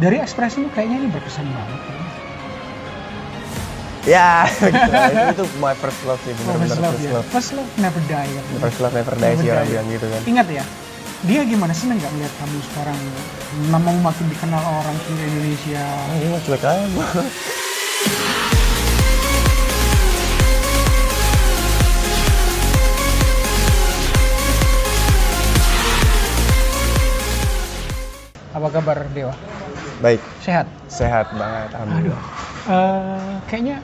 Dari ekspresimu kayaknya ini berkesan banget. Ya, gitu lah. itu, itu my first love sih, bener-bener First love first ya. love. First love never die. katanya. First love never die sih orang bilang gitu kan. Ingat ya, dia gimana seneng nggak melihat kamu sekarang namamu makin dikenal orang seluruh Indonesia. Ini mah cuek aja. Apa kabar Dewa? Baik, Sehat? sehat banget, alhamdulillah. Eh, kayaknya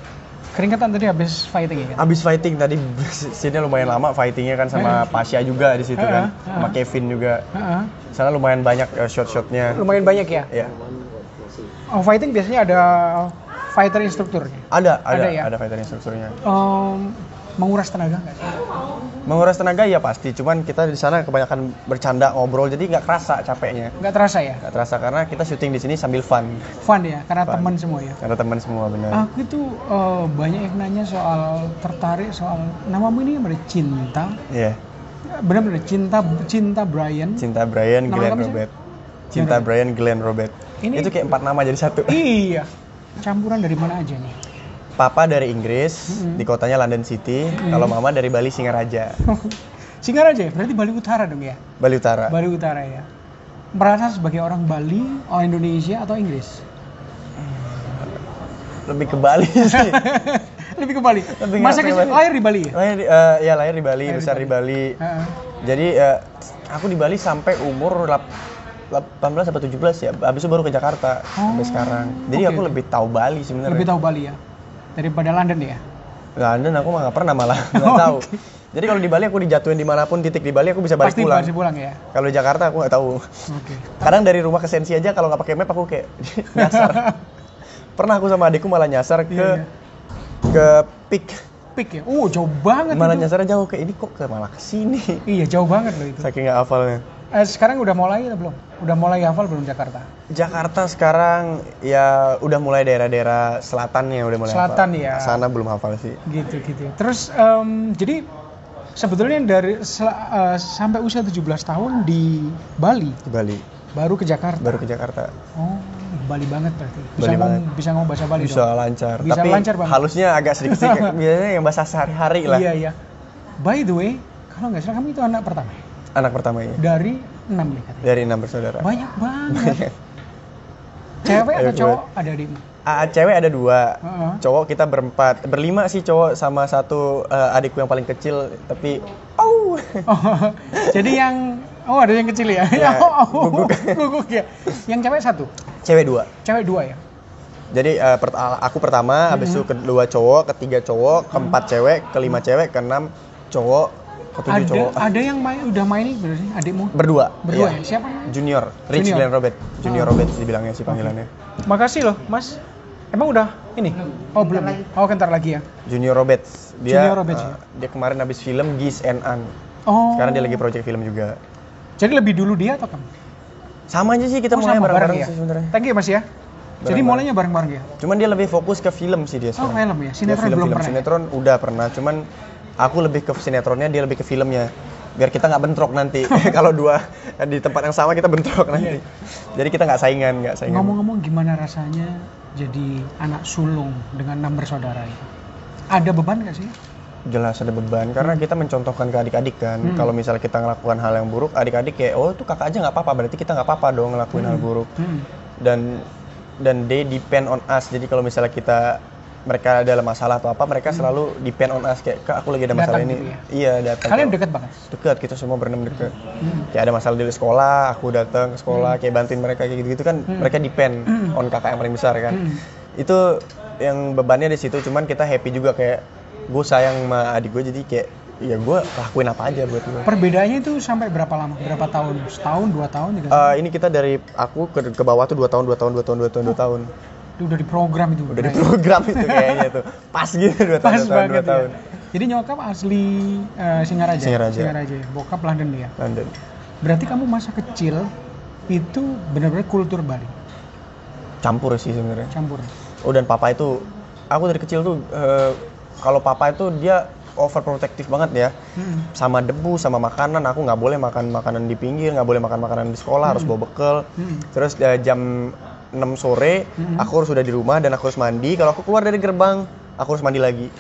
keringetan tadi habis fighting ya kan? Abis fighting tadi sini lumayan lama fightingnya kan sama Pasha juga di situ kan, Heeh, sama Kevin juga. Heeh. Sana lumayan banyak eh, shot-shotnya. Lumayan banyak ya. Ya, Oh, fighting biasanya ada fighter instrukturnya. ada, ada, Ada ya? ada fighter instrukturnya. Em, menguras tenaga nggak sih? Menguras tenaga ya pasti, cuman kita di sana kebanyakan bercanda ngobrol, jadi nggak kerasa capeknya. Nggak terasa ya? Nggak terasa karena kita syuting di sini sambil fun, Fun ya, karena teman semua ya. karena teman semua benar. Aku itu eh, banyak yang nanya soal tertarik soal namamu ini ada cinta, Iya, benar-benar cinta cinta Brian. cinta Brian, Nama Glenn? Robert. Cinta Brian, Glenn Robert. Ini- Itu kayak empat nama jadi satu. Iya, campuran dari mana aja nih? Papa dari Inggris, Mm-mm. di kotanya London City. Kalau mama dari Bali Singaraja, Singaraja ya, berarti Bali Utara dong ya? Bali Utara. Bali Utara ya. Merasa sebagai orang Bali, orang Indonesia atau Inggris? Lebih ke Bali sih. Lebih ke Bali. Lebih Masa kecil Bali. lahir di Bali ya? lahir di, eh, ya lahir di Bali, Lahir di besar di Bali. Heeh. Jadi eh, aku di Bali sampai umur lap- 18 atau 17 ya. Habis itu baru ke Jakarta sampai Oh, sekarang. Jadi oke, aku lebih tahu Bali sebenarnya. Lebih tahu Bali ya daripada London ya. London aku mah nggak pernah malah nggak tahu. oke. Jadi kalau di Bali aku dijatuhin di mana pun titik di Bali aku bisa balik Pasti pulang. pasti pulang ya. Kalau di Jakarta aku nggak tahu. Oke. Kadang dari rumah ke Sensi aja kalau nggak pakai map aku kayak nyasar. Pernah aku sama adikku malah nyasar ke Iya, iya. ke Pik. Pik ya. Uh, jauh banget Malah itu. nyasar jauh kayak ini kok ke malah ke sini. Iya, jauh banget loh itu. Saking nggak hafalnya. Eh, sekarang udah mulai atau belum? Udah mulai hafal belum Jakarta? Jakarta sekarang ya udah mulai daerah-daerah selatannya udah mulai Selatan hafal. ya. Sana belum hafal sih. Gitu gitu. Terus em, jadi sebetulnya dari eh, sampai usia 17 tahun di Bali Di Bali. baru ke Jakarta. Baru ke Jakarta. Oh, Bali banget berarti. Bisa Bali ngomong banget. bisa ngomong bahasa Bali Bisa dong. lancar. Bisa Tapi lancar banget. halusnya agak sedikit-sedikit. Biasanya yang bahasa sehari-hari lah. Iya, iya. By the way, kalau nggak salah kamu itu anak pertama Anak pertamanya. dari enam nih katanya. Dari enam bersaudara. Banyak banget. Cewek atau cowok ada adikmu? Ah, cewek ada dua. Heeh. Cowok kita berempat. Berlima sih cowok sama satu eh, adikku yang paling kecil. Tapi, oh, Oh, jadi yang oh ada yang kecil ya? Ya, oh, oh, guguk. guguk ya. Yang cewek satu, cewek dua. cewek dua ya. Jadi eh, pert- aku pertama, habis itu kedua cowok, ketiga cowok, keempat cewek, kelima cewek, keenam cowok, ketujuh Ada cowok. ada yang main udah main ini berarti adikmu? Berdua. Berdua iya. ya? Siapa namanya? Junior, Rich Junior. Glenn Robert. Junior Oh. Robert dibilangnya sih panggilannya. Makasih loh, Mas. Emang udah ini? Oh, belum. Oh, kentar lagi ya. Junior Robert. Dia Junior Robert, ya. dia kemarin habis film Gis and An. Oh. Sekarang dia lagi project film juga. Jadi lebih dulu dia atau kamu? Sama aja sih kita Oh, mulai sama, bareng-bareng bareng ya? sih sebenarnya. Thank you, Mas ya. Jadi Bareng-bareng. mulainya bareng-bareng ya? Cuman dia lebih fokus ke film sih dia Oh, sekarang. film ya? Dia Sinetron film, belum film. pernah ya? Sinetron udah pernah, cuman aku lebih ke sinetronnya, dia lebih ke filmnya. Biar kita nggak bentrok nanti. Kalau dua di tempat yang sama kita bentrok nanti. Jadi kita nggak saingan, nggak saingan. Ngomong-ngomong gimana rasanya jadi anak sulung dengan enam bersaudara itu? Ada beban gak sih? Jelas ada beban karena kita mencontohkan ke adik-adik kan. Hmm. Kalau misalnya kita ngelakukan hal yang buruk, adik-adik kayak oh itu kakak aja nggak apa-apa, berarti kita nggak apa-apa dong ngelakuin hal buruk. Hmm. Dan dan they depend on us. Jadi kalau misalnya kita mereka ada masalah atau apa, mereka selalu depend on us kayak kak aku lagi ada masalah Hmm. Datang ini. gitu ya? Iya datang. Kalian deket banget? dekat kita semua berenam dekat. Hmm. Kayak ada masalah di sekolah, aku datang ke sekolah, kayak bantuin mereka kayak gitu-gitu kan. Hmm. Mereka depend Hmm. on kakak yang paling besar kan. Hmm. Itu yang bebannya di situ. Cuman kita happy juga kayak gue sayang sama adik gue jadi kayak ya gue lakuin apa aja buat gue. Perbedaannya itu sampai berapa lama? Berapa tahun? Setahun, dua tahun, tiga tahun? Eh, ini kita dari aku ke, ke bawah tuh dua tahun, dua tahun, dua tahun, dua tahun, dua tahun. Itu udah di program itu. Udah di program itu kayaknya tuh. Pas gitu dua tahun, Pas dua tahun, banget dua tahun. ya. Jadi nyokap asli eh, Singaraja. Singaraja. ya? Bokap London dia. London. Berarti kamu masa kecil itu benar-benar kultur Bali, Campur sih sebenarnya. campur. Oh dan papa itu, aku dari kecil tuh eh, kalau papa itu dia overprotective banget ya. Hmm. Sama debu, sama makanan. Aku nggak boleh makan makanan di pinggir, nggak boleh makan makanan di sekolah, harus bawa bekal. Hmm. Terus eh, jam 6 sore, Mhm. aku harus sudah di rumah dan aku harus mandi. Kalau aku keluar dari gerbang, aku harus mandi lagi.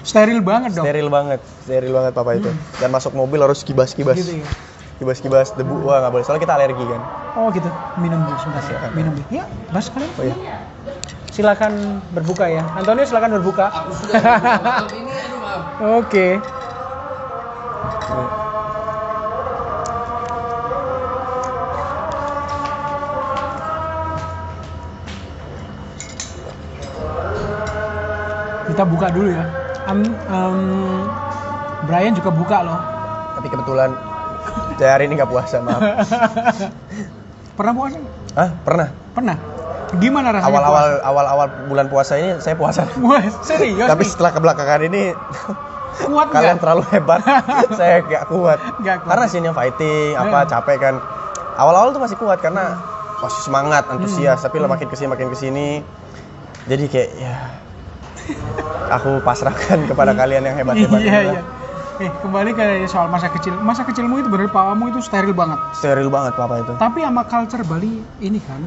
Steril banget dong. Steril banget, steril banget papa itu. Dan masuk mobil harus kibas-kibas. Gitu ya. Kibas-kibas debu. Wah, nggak boleh. Soalnya kita alergi kan. Oh gitu. Minum dulu sebentar. ya. Minum dulu. Ya, Bas kalian. Oh iya. Silakan berbuka ya. Antonio silakan berbuka. Aku sudah malam ini aduh maaf. Oke. Kita buka dulu ya. Am- em, Brian juga buka loh. Tapi kebetulan saya hari ini nggak puasa, maaf. Pernah puasa? Hah? Pernah? Pernah. Gimana rasanya Awal-awal awal-awal bulan puasa ini saya puasa. serius Tapi nih? setelah kebelakangan ini kuat kalian nggak? terlalu hebat. saya nggak kuat. Kuat. Karena sini fighting, apa Hmm. capek kan. Awal-awal tuh masih kuat karena masih semangat, antusias. Hmm. Tapi lah makin ke sini makin ke sini, jadi kayak ya aku pasrahkan kepada kalian yang hebat-hebat. Iya, iya. Eh, kembali ke soal masa kecil. Masa kecilmu itu bener papamu itu steril banget. Steril banget papa itu. Tapi sama culture Bali ini kan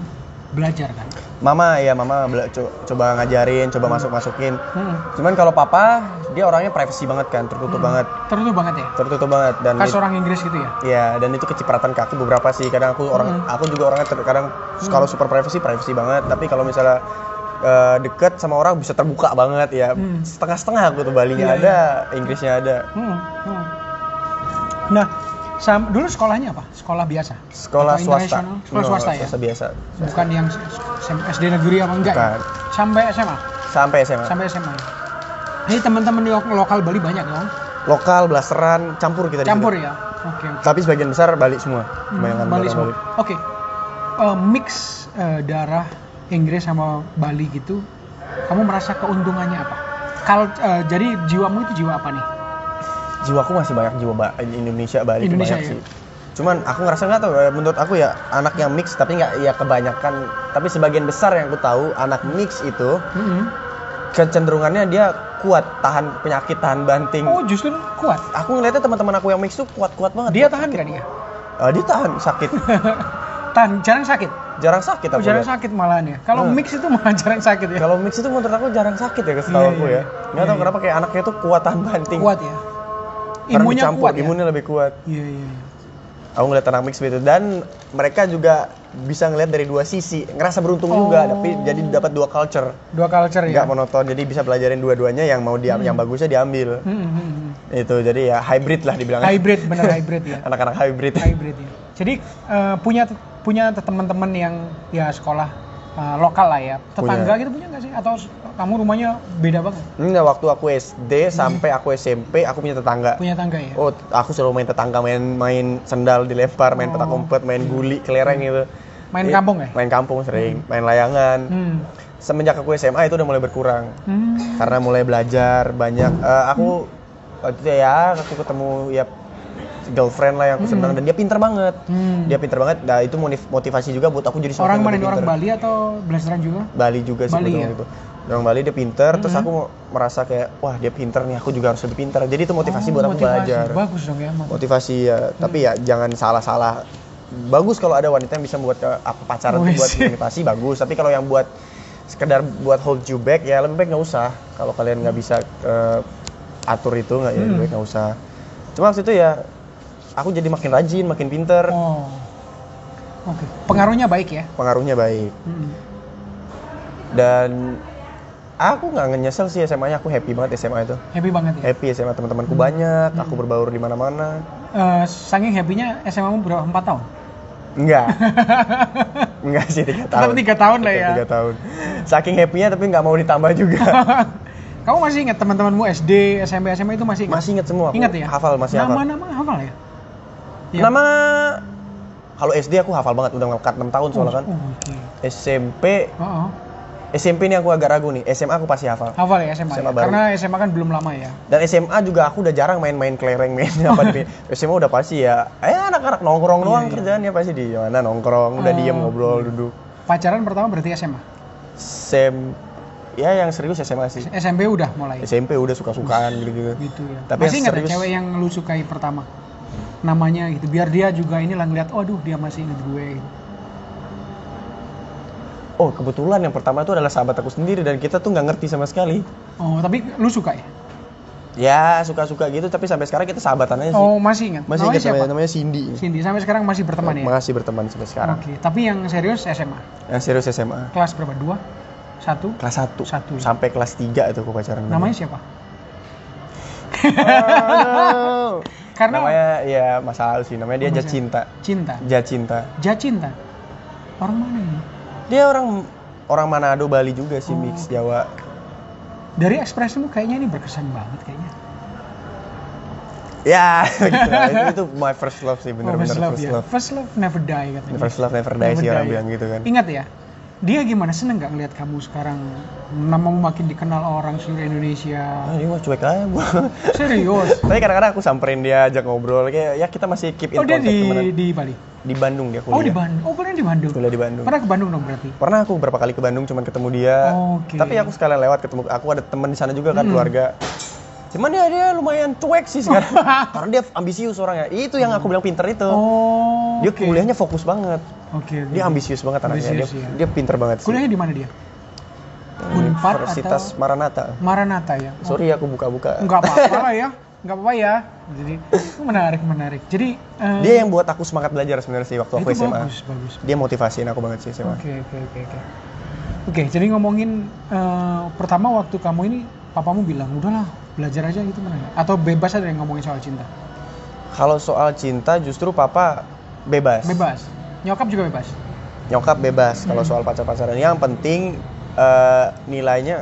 belajar kan. Mama ya mama bela- co- coba ngajarin, coba masuk-masukin. Hmm. Cuman kalau papa dia orangnya privacy banget kan, tertutup Hmm. banget, Tertutup banget ya. tertutup banget dan Khas orang Inggris gitu ya. ya dan itu kecipratan ke aku beberapa sih. Kadang aku orang Hmm. aku juga orangnya ter- kadang kalau super privacy privacy banget, tapi kalau misalnya eh, deket sama orang bisa terbuka banget ya. Hmm. Setengah-setengah aku tuh Balinya Iya, ada, Inggrisnya ada. Hmm. hmm. Nah, sam- dulu sekolahnya apa? Sekolah biasa. Sekolah Atau swasta. Sekolah No, swasta ya. Swasta biasa. Bukan yang SD negeri apa enggak? ya? Bukan. Sampai SMA. Sampai SMA. Sampai SMA. ya? Ini teman-teman di lo- lokal Bali banyak dong. Lokal, blasteran, campur kita di Campur ya. Oke. oke. Tapi sebagian besar Bali semua. Hmm, Bali semua. Oke. Eh, mix eh, darah Inggris sama Bali gitu, kamu merasa keuntungannya apa? Kalau eh, jadi jiwamu itu jiwa apa nih? jiwaku masih banyak jiwa ba- Indonesia Bali Indonesia, banyak ya? sih cuman aku ngerasa nggak tahu eh, menurut aku ya anak yang mix tapi nggak ya kebanyakan tapi sebagian besar yang aku tahu anak mix itu Mm-mm. kecenderungannya dia kuat tahan penyakit tahan banting Oh justru kuat. aku ngeliatnya teman-teman aku yang mix tuh kuat-kuat banget Dia tahan nggak dia? Eh, dia tahan sakit tahan, jarang sakit. Jarang sakit Oh, aku jarang lihat. sakit malahan ya. Kalau Hmm. mix itu malah jarang sakit ya. kalau mix itu menurut aku jarang sakit ya setahu Iya, aku iya. ya nggak tahu Iya, kenapa kayak anaknya tuh kuat tahan banting Kuat ya. Imunnya dicampur, kuat ya. imunnya lebih kuat Iya iya. iya. aku ngeliat anak mix begitu dan mereka juga bisa ngeliat dari dua sisi ngerasa beruntung Oh. juga tapi jadi dapat dua culture Dua culture ya. nggak monoton jadi bisa pelajarin dua-duanya yang mau dia Hmm. yang bagusnya diambil Hmm, hmm, hmm. itu jadi ya hybrid lah dibilang Hybrid bener hybrid ya. anak-anak hybrid hybrid ya. Jadi eh, punya punya teman-teman yang ya sekolah eh, lokal lah ya. Tetangga Punya. gitu punya nggak sih? Atau kamu rumahnya beda banget? enggak waktu aku SD sampai aku SMP aku punya tetangga Punya tangga ya? oh aku selalu main tetangga main main sendal dilempar main Oh. petak umpet main guli kelereng gitu Main Iya, kampung ya? main kampung sering main layangan Hmm. semenjak aku SMA itu udah mulai berkurang Hmm. karena mulai belajar banyak Eh, aku waktu itu ya aku ketemu ya girlfriend lah yang aku senang Hmm. dan dia pinter banget Hmm. dia pinter banget nah itu motiv- motivasi juga buat aku jadi orang mana lebih orang. Bali atau Blasteran juga? Bali juga sih Bali ya? gitu orang Bali dia pinter terus Hmm. aku merasa kayak wah dia pinter nih aku juga harus lebih pinter jadi itu motivasi Oh, buat aku motivasi. belajar Bagus dong ya. motivasi. motivasi ya tapi ya jangan salah-salah bagus kalau ada wanita yang bisa buat ke- apa pacaran Wih, buat motivasi bagus tapi kalau yang buat sekedar buat hold you back ya lebih baik nggak usah kalau kalian nggak bisa eh, atur itu nggak ya lebih Hmm. baik nggak usah cuma waktu itu ya aku jadi makin rajin makin pinter Oh. Oke. Pengaruhnya baik ya? pengaruhnya baik Hmm. dan aku nggak nyesel sih SMA-nya aku happy banget SMA itu Happy banget ya? happy SMA teman-temanku banyak aku berbaur di mana-mana Eh, saking happy-nya SMA-mu berapa? 4 tahun? enggak enggak sih tiga Tetap tahun tiga tahun lah Tetap ya. tiga tahun saking happy-nya tapi nggak mau ditambah juga Kamu masih ingat teman-temanmu SD, SMP, SMA itu masih ingat? masih inget semua Ingat ya? hafal masih hafal Nama-nama hafal ya? Iya. nama kalau SD aku hafal banget udah ngangkat 6 tahun soalnya kan Oh, oke. SMP Oh, oh. SMP ini aku agak ragu nih SMA aku pasti hafal Hafal ya SMA, SMA ya? baru. Karena SMA kan belum lama ya. dan SMA juga aku udah jarang main-main kelereng main apa di SMA udah pasti ya eh anak-anak nongkrong Iya, doang iya. kerjaannya pasti di mana nongkrong udah Oh, diem ngobrol iya. duduk Pacaran pertama berarti SMA. Sem ya yang serius SMA sih SMP udah mulai. SMP udah suka-sukaan gitu-gitu Gitu ya. Tapi masih yang ingat ya serius- cewek yang lu sukai pertama? Namanya gitu. Biar dia juga ini lah ngeliat, oh aduh dia masih inget gue. Gitu. oh kebetulan yang pertama itu adalah sahabat aku sendiri dan kita tuh nggak ngerti sama sekali Oh, tapi lu suka ya? ya suka-suka gitu tapi sampai sekarang kita sahabatannya sih Oh, masih ingat. masih namanya ingat siapa? namanya, namanya Cindy Cindy. Sampai sekarang masih berteman ya? masih berteman sampai sekarang Oke, tapi yang serius SMA. yang serius SMA Kelas berapa? Dua? Satu? kelas 1 Satu. sampai kelas 3 itu aku pacaran Namanya dia. siapa? Karena namanya ya masalah sih namanya dia Oh, Jacinta cinta. Jacinta Jacinta. Orang mana ini? dia orang orang Manado Bali juga sih Oh. mix Jawa Dari ekspresimu kayaknya ini berkesan banget kayaknya. ya gitu itu, itu my first love sih Oh, bener-bener first love first ya. love First love never die katanya. first love never die sih Never orang die. bilang gitu kan Ingat ya, dia gimana seneng nggak ngeliat kamu sekarang namamu makin dikenal orang seluruh Indonesia. ah, dia mah cuek aja Serius? tapi kadang-kadang aku samperin dia ajak ngobrol kayak ya kita masih keep in Oh dia contact di temenan. di Bali. di Bandung dia kuliah Oh di Bandung. Oh kuliah di Bandung. kuliah di Bandung Pernah ke Bandung dong berarti. pernah aku beberapa kali ke Bandung cuman ketemu dia Oke. tapi aku sekalian lewat ketemu aku ada teman di sana juga kan Hmm. keluarga cuman dia dia lumayan cuek sih sekarang karena dia ambisius orangnya itu yang aku bilang pinter itu Oh. dia oke. kuliahnya fokus banget Oke. oke. dia ambisius banget anaknya dia, Ambisius, iya. dia pinter banget sih Kuliahnya di mana dia? Unpad Universitas atau- Maranatha Maranatha ya. Oh, sorry aku buka-buka Enggak apa-apa lah ya. Enggak apa-apa ya. Jadi menarik menarik. Jadi eh, dia yang buat aku semangat belajar sebenarnya sih waktu aku SMA bagus bagus. dia motivasiin aku banget sih SMA Oke oke oke oke. Oke, jadi ngomongin eh, pertama waktu kamu ini papamu bilang udahlah belajar aja gitu mana? Atau bebas aja yang ngomongin soal cinta? kalau soal cinta justru papa bebas Bebas. Nyokap juga bebas. nyokap bebas kalau Hmm. soal pacar-pacaran yang penting eh, nilainya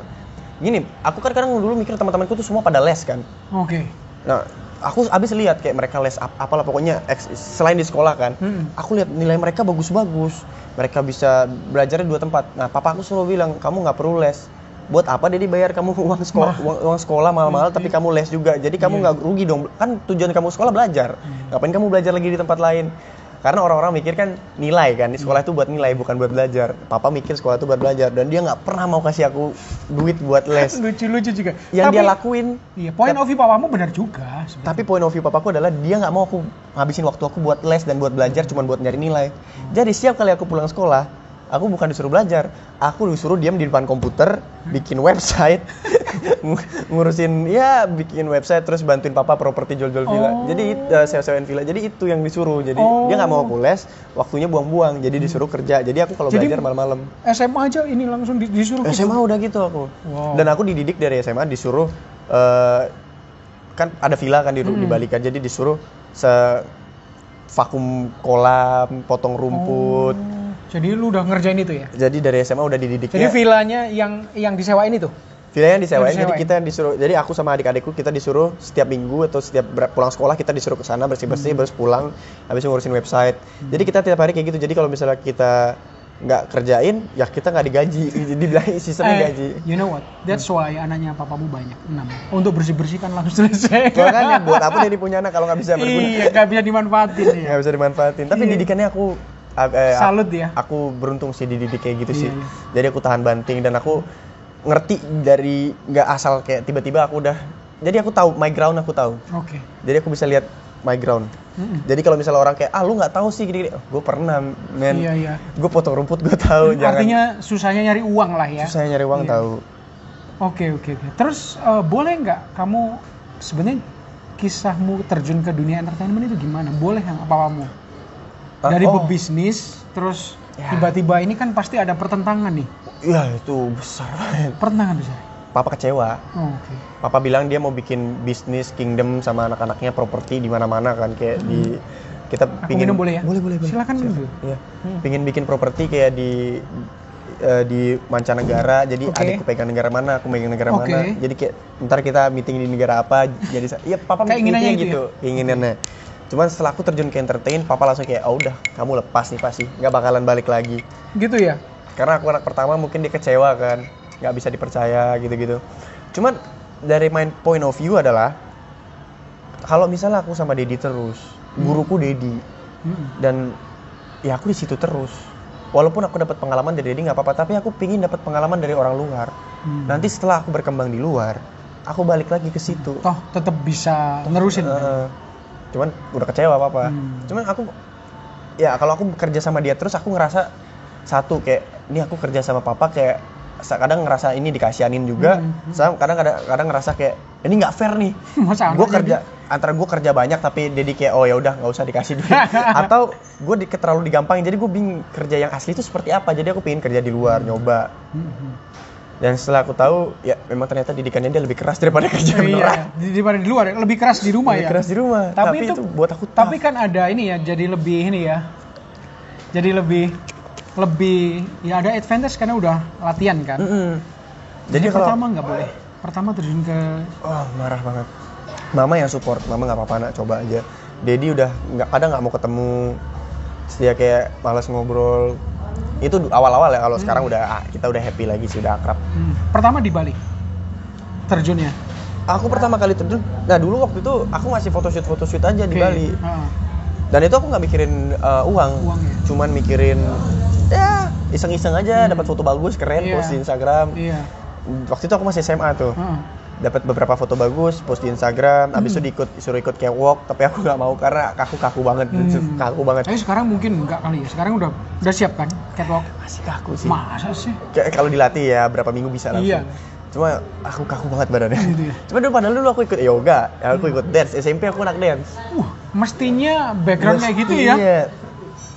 gini aku kan kadang dulu mikir teman-temanku tuh semua pada les kan Oke. nah aku abis lihat kayak mereka les ap apalah pokoknya selain di sekolah kan Mm-mm. aku lihat nilai mereka bagus-bagus mereka bisa belajarnya dua tempat nah papa aku selalu bilang kamu nggak perlu les buat apa dia dibayar kamu uang sekolah uang, uang sekolah mahal-mahal tapi kamu les juga jadi kamu Iya. nggak rugi dong kan tujuan kamu sekolah belajar Hmm. ngapain kamu belajar lagi di tempat lain karena orang-orang mikir kan nilai kan di sekolah itu buat nilai bukan buat belajar papa mikir sekolah itu buat belajar dan dia nggak pernah mau kasih aku duit buat les Lucu-lucu juga. yang Tapi- dia lakuin Iya, point of view papamu benar juga. sebenarnya. tapi point of view papaku adalah dia nggak mau aku ngabisin waktu aku buat les dan buat belajar cuma buat nyari nilai. Jadi setiap kali aku pulang sekolah, aku bukan disuruh belajar, aku disuruh diam di depan komputer, bikin website, ngu- ngurusin ya bikin website terus bantuin papa properti jual-jual villa. Oh. Jadi uh, sewa-sewain villa. Jadi itu yang disuruh. Jadi Oh. dia nggak mau aku les, waktunya buang-buang. Jadi disuruh kerja. Jadi aku kalau belajar malam-malam. SMA aja ini langsung di- disuruh gitu? SMA udah gitu aku. Wow. Dan aku dididik dari SMA disuruh eh, kan ada villa kan di, di Mm-mm. Bali kan jadi disuruh se vakum kolam, potong rumput. Oh, jadi lu udah ngerjain itu ya? Jadi dari SMA udah dididik Jadi villanya yang yang disewain itu? Disewain, Yang jadi disewain. kita disuruh, jadi aku sama adik-adikku kita disuruh setiap minggu atau setiap pulang sekolah kita disuruh ke sana bersih-bersih, terus pulang, habis ngurusin website. Jadi kita tiap hari kayak gitu. Jadi kalau misalnya kita nggak kerjain, ya kita nggak digaji. Jadi bilang sistemnya Eh, gaji. You know what? That's why anaknya papamu banyak, enam. Untuk bersih-bersih kan langsung selesai. Makanya buat apa dia punya anak kalau nggak bisa berguna? iya, gak bisa dimanfaatin ya. nggak bisa dimanfaatin. Tapi Iya. didikannya aku eh, Salut ya. Aku beruntung sih dididik kayak gitu Iya, sih. iya. Jadi aku tahan banting dan aku ngerti dari nggak asal kayak tiba-tiba aku udah. Jadi aku tahu my ground aku tahu. Oke. Jadi aku bisa lihat my ground. Mm-mm. Jadi kalau misalnya orang kayak ah lu nggak tahu sih gini, oh, gue pernah men. Iya, iya. Gue potong rumput gue tahu. Jangan Artinya susahnya nyari uang lah ya. susah nyari uang Iya. tahu. Oke, oke, oke. Terus eh, boleh nggak kamu sebenarnya kisahmu terjun ke dunia entertainment itu gimana? Boleh nggak papamu? Dari oh. pebisnis, terus Ya. tiba-tiba ini kan pasti ada pertentangan nih. Iya itu besar banget. Pertentangan besar. Papa kecewa. Oh, Oke. Papa bilang dia mau bikin bisnis kingdom sama anak-anaknya properti di mana-mana kan kayak di kita Hmm. Aku pingin minum boleh ya? Boleh, boleh, boleh. Silakan minum. Iya. Hmm. Pingin bikin properti kayak di eh, di mancanegara. Jadi Oke. adikku pegang negara mana, aku pegang negara Oke. mana. Jadi kayak ntar kita meeting di negara apa jadi iya papa Keinginannya meetingnya itu ya? gitu, keinginannya. Cuman setelah aku terjun ke entertain, papa langsung kayak, "Oh udah, kamu lepas nih pasti, nggak bakalan balik lagi." Gitu ya? karena aku anak pertama mungkin dia kecewa kan nggak bisa dipercaya gitu-gitu cuman dari main point of view adalah kalau misalnya aku sama Dedi terus guruku Dedi Mm-mm. dan ya aku di situ terus walaupun aku dapat pengalaman dari Dedi nggak apa-apa tapi aku pingin dapat pengalaman dari orang luar Hmm. nanti setelah aku berkembang di luar aku balik lagi ke situ Toh tetap bisa nerusin. kan? Cuman udah kecewa papa Hmm. cuman aku ya kalau aku bekerja sama dia terus aku ngerasa satu kayak ini aku kerja sama papa kayak kadang ngerasa ini dikasianin juga. Hmm, hmm. sama kadang kadang kadang ngerasa kayak ini nggak fair nih. Gue kerja antara gue kerja banyak tapi Dedi kayak oh ya udah nggak usah dikasih duit. Atau gue di, terlalu digampangin. Jadi gue bingung kerja yang asli itu seperti apa. Jadi aku pengen kerja di luar nyoba. Hmm, hmm. Dan setelah aku tahu ya memang ternyata didikannya dia lebih keras daripada kerja Iya, daripada di luar ya, lebih keras di rumah lebih ya. keras di rumah Tapi, itu, buat aku tough. tapi kan ada ini ya, jadi lebih ini ya. Jadi lebih lebih ya ada advantage karena udah latihan kan. Mm-mm. Jadi, jadi kalau pertama nggak boleh. Pertama terjun ke oh marah banget mama yang support mama nggak apa-apa nak coba aja Dedi udah nggak kadang nggak mau ketemu dia kayak malas ngobrol itu awal-awal ya kalau Hmm. sekarang udah ah, kita udah happy lagi sih udah akrab hmm, pertama di Bali. Terjunnya. aku pertama kali terjun nah dulu waktu itu aku masih photoshoot photoshoot aja di Oke. Bali Ah, dan itu aku nggak mikirin uh, uang, Uang ya? cuman mikirin ya iseng-iseng aja Hmm. dapat foto bagus keren Iya. post di Instagram iya. waktu itu aku masih SMA tuh Ah, dapat beberapa foto bagus post di Instagram habis Hmm. itu diikut suruh ikut catwalk tapi aku nggak mau karena kaku kaku banget Hmm. kaku banget Tapi sekarang mungkin enggak kali ya. Sekarang udah udah siap kan catwalk. masih kaku sih Masa sih? Kayak kalau dilatih ya berapa minggu bisa langsung Iya. cuma aku kaku banget badannya Gitu ya. cuma dulu padahal dulu aku ikut yoga aku ikut dance SMP aku anak dance Uh, mestinya background kayak gitu ya.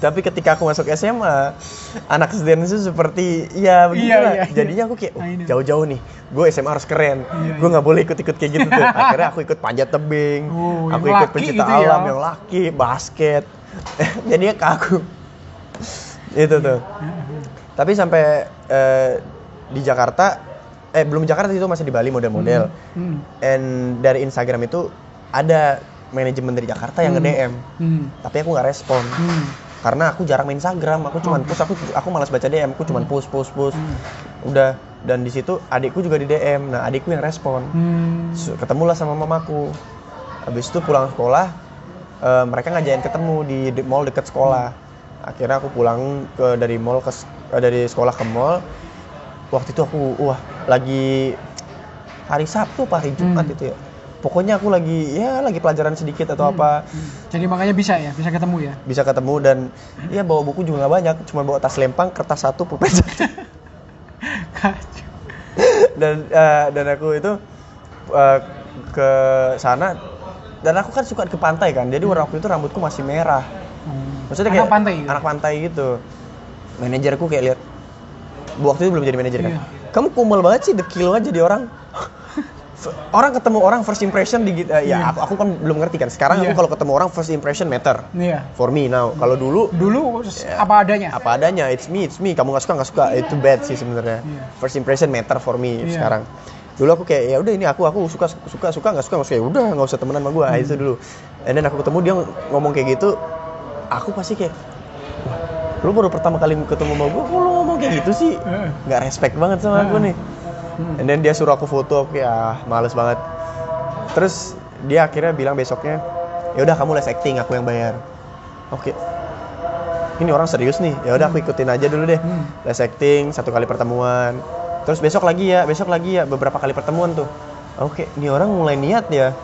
Iya. Tapi ketika aku masuk SMA, anak dance itu seperti ya begitulah. iya, iya. Jadinya aku kayak Nah, "Oh, jauh-jauh nih. Gue SMA harus keren. Iya, gue iya. nggak boleh ikut-ikut kayak gitu tuh. Akhirnya aku ikut panjat tebing. Oh, aku ikut laki pencipta gitu ya. alam yang laki, basket. Jadinya kaku. itu tuh. Tapi sampai eh, di Jakarta, eh belum Jakarta itu masih di Bali model-model. Hmm. And dari Instagram itu ada manajemen dari Jakarta yang Hmm. nge-DM. Hmm. Tapi aku nggak respon Hmm. Karena aku jarang main Instagram aku cuman Oh. push aku aku malas baca DM aku cuman push push push. Hmm. udah dan di situ adikku juga di DM nah adikku yang respon. Hmm. Ketemulah sama mamaku. Habis itu pulang sekolah eh, mereka ngajakin ketemu di, di mall deket sekolah. Akhirnya aku pulang ke dari mall ke eh, dari sekolah ke mall. Waktu itu aku wah lagi hari Sabtu apa hari Jumat Hmm. itu ya pokoknya aku lagi ya lagi pelajaran sedikit atau apa. Hmm. Jadi makanya bisa ya, bisa ketemu ya. bisa ketemu dan ya bawa buku juga nggak banyak. Cuma bawa tas lempang kertas satu pulpen satu. Dan eh, dan aku itu eh, ke sana. Dan aku kan suka ke pantai kan. Jadi waktu itu rambutku masih merah. Hmm. maksudnya Anak kayak pantai gitu? anak pantai gitu. Manajerku kayak lihat waktu itu belum jadi manajer kan? Iya. kamu kumel banget sih dekil aja jadi orang orang ketemu orang first impression di Iya. ya aku, aku kan belum ngerti kan sekarang Iya. aku kalau ketemu orang first impression matter Iya. for me now kalau dulu Dulu Ya. apa adanya. apa adanya it's me it's me kamu nggak suka nggak suka itu bad sih sebenarnya Iya. first impression matter for me Iya. sekarang dulu aku kayak ya udah ini aku aku suka suka suka nggak suka nggak suka ya udah nggak usah temenan sama gue Hmm. itu dulu and then aku ketemu dia ngomong kayak gitu aku pasti kayak lu baru pertama kali ketemu sama gue kok lu ngomong kayak gitu sih Heeh. nggak respect banget sama aku Heeh. nih Hmm. and then dia suruh aku foto aku ah, males banget. Terus dia akhirnya bilang besoknya ya udah kamu les acting aku yang bayar. Oke. Ini orang serius nih. Ya udah aku ikutin aja dulu deh. Hmm. les acting satu kali pertemuan. Terus besok lagi ya besok lagi ya beberapa kali pertemuan tuh. Oke ini orang mulai niat ya.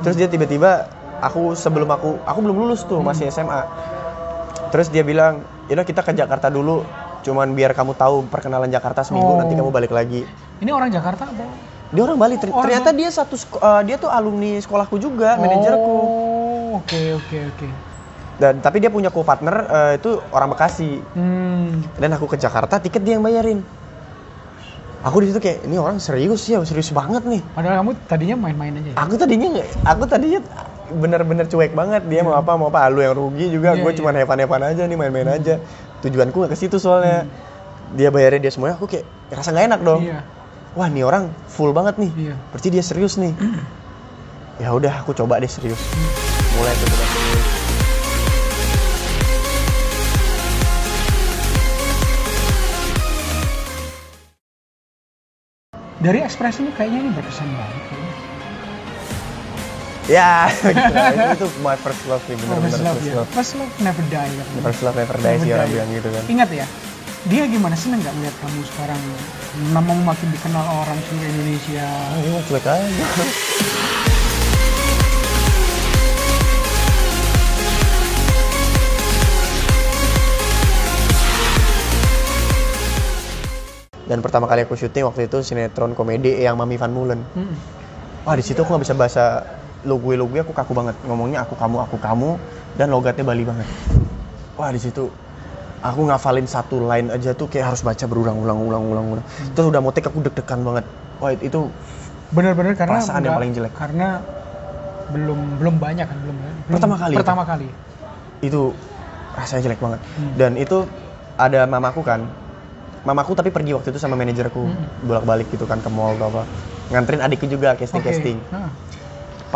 Terus dia tiba-tiba aku sebelum aku aku belum lulus tuh masih SMA terus dia bilang yaudah kita ke Jakarta dulu cuman biar kamu tahu perkenalan Jakarta seminggu Oh. nanti kamu balik lagi Ini orang Jakarta apa? dia orang Bali ter- Orang ternyata dia satu eh, dia tuh alumni sekolahku juga manajerku Oh, oke oke oke. dan tapi dia punya co-partner eh, itu orang Bekasi Hmm. dan aku ke Jakarta tiket dia yang bayarin aku di situ kayak ini orang serius ya serius banget nih Padahal kamu tadinya main-main aja ya. aku tadinya nggak aku tadinya bener-bener cuek banget dia mau apa mau apa lu yang rugi juga Iya, gue iya. cuma hevan-hevan aja nih main-main aja tujuanku nggak ke situ soalnya dia bayarin dia semuanya aku kayak rasa nggak enak dong Iya. wah nih orang full banget nih Iya. berarti dia serius nih ya udah aku coba deh serius mulai tuh. Dari ekspresimu kayaknya ini berkesan banget. Ya itu my first love nih Oh, bener-bener first love first ya. love First love never die. katanya. first love never die sih orang bilang gitu kan Ingat ya, dia gimana seneng nggak melihat kamu sekarang namamu makin dikenal orang seluruh Indonesia. ini mah cuek aja dan pertama kali aku syuting waktu itu sinetron komedi yang Mami Van Mullen Hmm. wah di situ aku nggak bisa bahasa lo gue lo gue aku kaku banget ngomongnya aku kamu aku kamu dan logatnya Bali banget wah di situ aku ngafalin satu line aja tuh kayak harus baca berulang-ulang ulang-ulang ulang terus udah mau take aku deg-degan banget wah itu Bener-bener karena Perasaan yang nggak- paling jelek. Karena belum belum banyak kan belum. belum- Pertama kali itu. Pertama kali. itu rasanya jelek banget Hmm. dan itu ada mamaku kan mamaku tapi pergi waktu itu sama manajerku Hmm. bolak-balik gitu kan ke mall atau apa nganterin adikku juga casting casting Ah.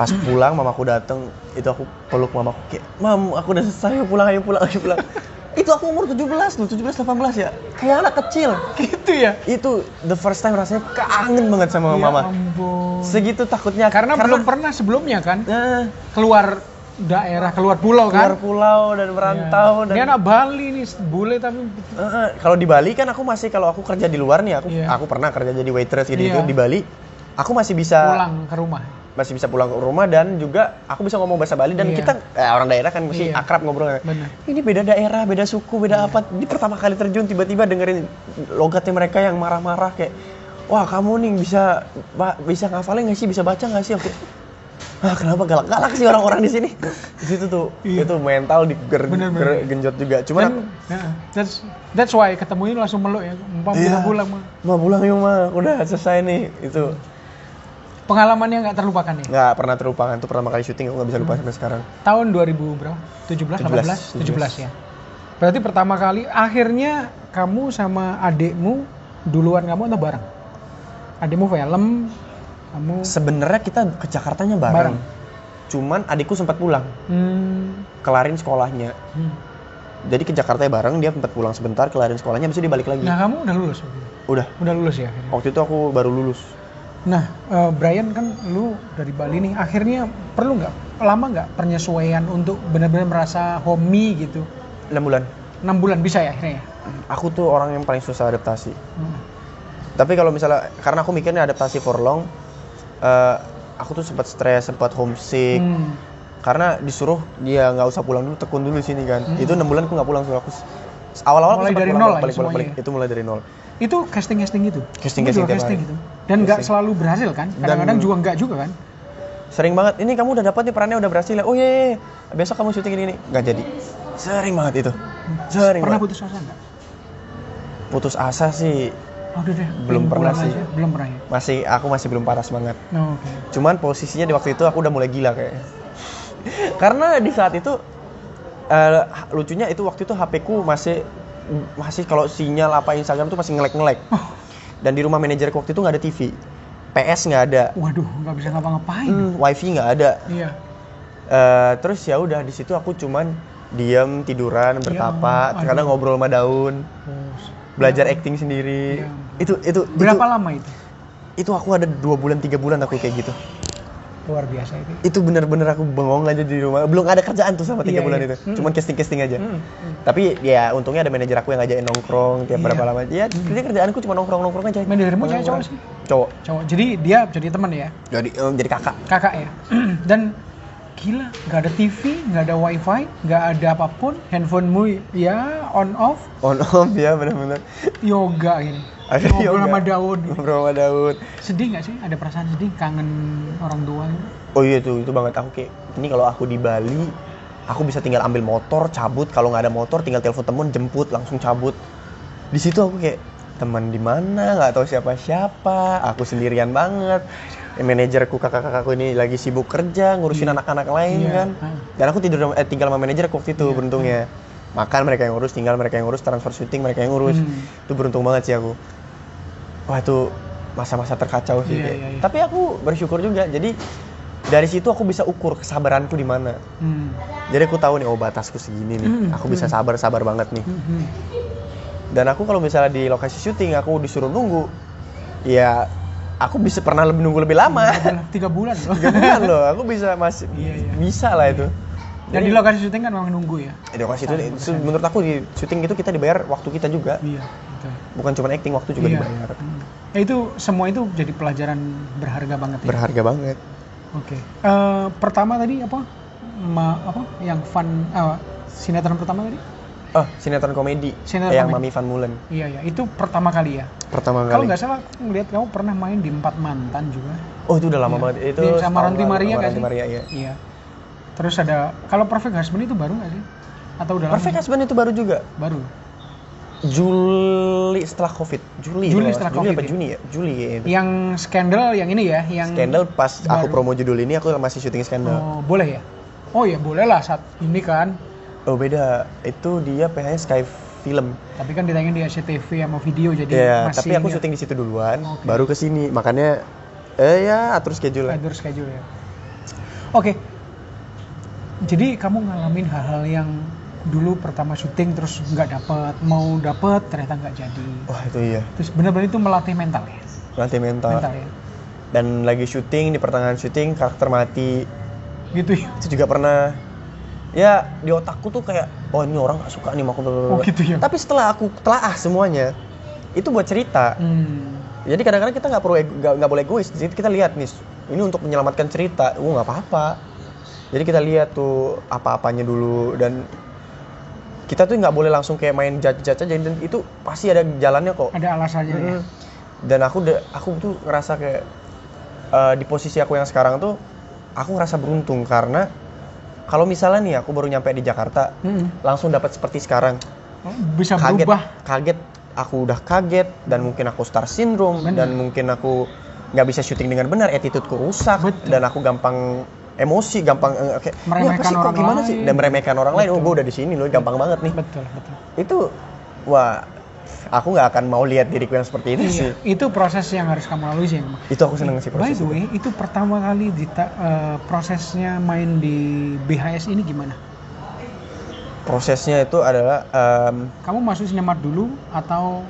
Pas pulang mamaku dateng itu aku peluk mamaku kayak mam aku udah selesai ayo pulang ayo pulang ayo pulang itu aku umur 17 loh 17 18 ya kayak anak kecil Gitu ya. itu the first time rasanya kangen banget sama Ya mama ampun. segitu takutnya Karena, belum pernah sebelumnya kan Nah, keluar daerah, keluar pulau keluar kan. pulau dan merantau. Ini dan anak Bali nih, bule tapi eh, kalau di Bali kan aku masih kalau aku kerja di luar nih aku Iya. aku pernah kerja jadi waitress gitu, gitu Iya. di Bali aku masih bisa pulang ke rumah. Masih bisa pulang ke rumah dan juga aku bisa ngomong bahasa Bali dan Iya. kita eh, orang daerah kan mesti Iya. akrab ngobrolnya Benar. ini beda daerah beda suku beda apa di pertama kali terjun tiba-tiba dengerin logatnya mereka yang marah-marah kayak wah kamu nih bisa bisa ngafalin nggak sih bisa baca nggak sih oke ah kenapa galak-galak sih orang-orang di sini di situ tuh Iya. itu mental diger Bener, bener. ger- genjot juga cuman Dan ya, that's that's why ketemu ini langsung meluk ya. Umpam Iya. pulang mah. Ma pulang yuk ma, udah selesai nih itu Pengalaman yang nggak terlupakan ya. nggak pernah terlupakan itu pertama kali syuting aku nggak bisa lupa sampai sekarang Tahun 2000 berapa? 17, 18, 17 ya. Berarti pertama kali akhirnya kamu sama adikmu duluan kamu atau bareng? Adikmu film, kamu sebenarnya kita ke Jakartanya bareng, Bareng. cuman adikku sempat pulang hmm, kelarin sekolahnya hmm. jadi ke Jakarta bareng dia sempat pulang sebentar kelarin sekolahnya habis itu dia balik lagi Nah, kamu udah lulus. udah Udah lulus ya akhirnya. waktu itu aku baru lulus Nah, eh, Brian kan lu dari Bali nih, akhirnya perlu nggak lama nggak penyesuaian untuk benar-benar merasa homey gitu? 6 bulan 6 bulan bisa ya akhirnya ya? aku tuh orang yang paling susah adaptasi Hmm. tapi kalau misalnya karena aku mikirnya adaptasi for long eh, aku tuh sempat stres sempat homesick Hmm. karena disuruh dia nggak usah pulang dulu tekun dulu di sini kan Hmm. itu enam bulan aku nggak pulang so aku awal-awal Mulai dari pulang nol balik, ya balik, itu mulai dari nol Itu casting-casting gitu? Casting-casting Itu juga tiap casting hari. gitu? Dan nggak Casting. selalu berhasil kan? Kadang-kadang Dan- juga nggak juga kan? sering banget ini kamu udah dapat nih perannya udah berhasil ya oh iya, iya, iya. besok kamu syuting ini ini nggak jadi sering banget itu sering Pernah banget putus asa nggak? putus asa sih Oh, udah deh. Belum pernah sih. aja. Belum pernah ya? masih aku masih belum paras banget Oh, Oke. cuman posisinya di waktu itu aku udah mulai gila kayaknya karena di saat itu eh, lucunya itu waktu itu HP ku masih masih kalau sinyal apa Instagram tuh masih ngelek-ngelek Oh, dan di rumah manajerku waktu itu nggak ada TV PS nggak ada waduh, nggak bisa ngapa-ngapain. hmm, wifi nggak ada Iya. Eh, terus ya udah di situ aku cuman diam tiduran bertapa aduh. kadang ngobrol sama daun Oh, belajar acting sendiri Ya. itu itu Berapa itu, lama itu? itu aku ada dua bulan tiga bulan aku kayak gitu Luar biasa itu. itu bener-bener aku bengong aja di rumah belum ada kerjaan tuh sama tiga Iya, bulan iya. itu Mm. cuman casting casting aja Hmm, hmm. tapi ya untungnya ada manajer aku yang ngajakin nongkrong tiap Iya. berapa lama ya jadi kerjaanku cuma nongkrong nongkrong aja Manajermu cewek cowok sih? cowok Cowok. Jadi dia jadi teman ya? jadi em, jadi kakak Kakak ya? Dan gila, nggak ada TV, nggak ada wifi, nggak ada apa pun, handphonemu ya on off, on off ya bener-bener yoga gini. Ada Ngobrol yoga. sama gitu. ngobrol sama Daud Sedih nggak sih? Ada perasaan sedih, kangen orang tua gitu? oh iya tuh itu banget aku kayak ini kalau aku di Bali aku bisa tinggal ambil motor cabut kalau nggak ada motor tinggal telepon temen jemput langsung cabut di situ aku kayak teman di mana nggak tahu siapa siapa aku sendirian banget manajerku kakak-kakakku ini lagi sibuk kerja ngurusin Iya. anak-anak lain Iya. kan Ah. dan aku tidur eh, tinggal sama manajer waktu itu Iya. beruntungnya makan mereka yang ngurus tinggal mereka yang ngurus transfer syuting mereka yang ngurus Hmm. itu beruntung banget sih aku wah itu masa-masa terkacau sih kayak. iya, iya. tapi aku bersyukur juga jadi dari situ aku bisa ukur kesabaranku di mana Hmm. jadi aku tahu nih oh batasku segini nih Hmm, aku bisa hmm. sabar sabar banget nih Hmm, hmm. dan aku kalau misalnya di lokasi syuting aku disuruh nunggu ya aku bisa pernah lebih nunggu lebih lama Tiga bulan, tiga bulan loh. tiga bulan loh aku bisa masih Iya, iya. bisa lah itu Dan di lokasi syuting kan memang nunggu ya? di lokasi itu itu menurut aku di syuting itu kita dibayar waktu kita juga Iya. Bukan cuma acting waktu juga Iya. dibayar Hmm. Ya itu semua itu jadi pelajaran berharga banget ya. berharga banget Oke. Eh, pertama tadi apa? Ma, apa? Yang fun eh, sinetron pertama tadi? Oh, sinetron komedi. Sinetron yang komedi. Mami Van Mulen. Iya ya, itu pertama kali ya. Pertama kali. Kalau nggak salah aku ngeliat kamu pernah main di Empat Mantan juga. Oh, itu udah lama Iya. banget. Itu Di- sama Ranti Maria nggak Ranti? Maria, iya. Iya. Terus ada kalau Perfect Husband itu baru nggak sih? Atau udah lama? Perfect Husband itu baru juga. Baru. Juli setelah Covid. Juli. Juli setelah. Juli Covid apa ya? Juni ya? Juli kayaknya itu. Yang skandal yang ini ya, yang Scandal pas aku baru. promo judul ini aku masih syuting Scandal. Oh, boleh ya? Oh ya boleh lah saat ini kan. Oh, beda. Itu dia PH-nya Sky Film. Tapi kan ditayangin di SCTV sama video jadi Iya, masih tapi aku ya, syuting di situ duluan, Oke. baru ke sini. Makanya eh ya atur schedule lah. atur schedule ya. Oke. Jadi kamu ngalamin hal-hal yang dulu pertama syuting terus nggak dapet, mau dapet ternyata nggak jadi. Wah, itu iya. Terus benar-benar itu melatih mental ya. Latih mental. Mental ya. Dan lagi syuting di pertengahan syuting karakter mati. Gitu ya. Itu juga pernah ya di otakku tuh kayak oh ini orang gak suka nih aku. Oh, gitu ya? tapi setelah aku telaah semuanya itu buat cerita Hmm. jadi kadang-kadang kita nggak perlu nggak nggak boleh egois jadi kita lihat nih ini untuk menyelamatkan cerita oh nggak apa-apa jadi kita lihat tuh apa-apanya dulu dan kita tuh nggak boleh langsung kayak main judge-judge aja dan itu pasti ada jalannya kok Ada alasannya ya. Mm. dan aku de- aku tuh ngerasa kayak eh, di posisi aku yang sekarang tuh aku ngerasa beruntung karena kalau misalnya nih aku baru nyampe di Jakarta Mm. langsung dapat seperti sekarang Oh, Bisa kaget berubah. kaget aku udah kaget dan mungkin aku star syndrome Bener. dan mungkin aku nggak bisa syuting dengan benar attitudeku rusak Betul. dan aku gampang emosi gampang eh, kayak "Ini apa Meremehkan sih, kok orang gimana sih lain." dan meremehkan orang lain oh Betul. gue udah di sini loh gampang banget nih Betul, betul. itu wah aku nggak akan mau lihat diriku yang seperti ini sih Iya, itu proses yang harus kamu lalui sih. Itu aku seneng sih By proses the way, itu pertama kali di prosesnya main di BHS ini gimana? prosesnya itu adalah em, Kamu masuk sinemart dulu atau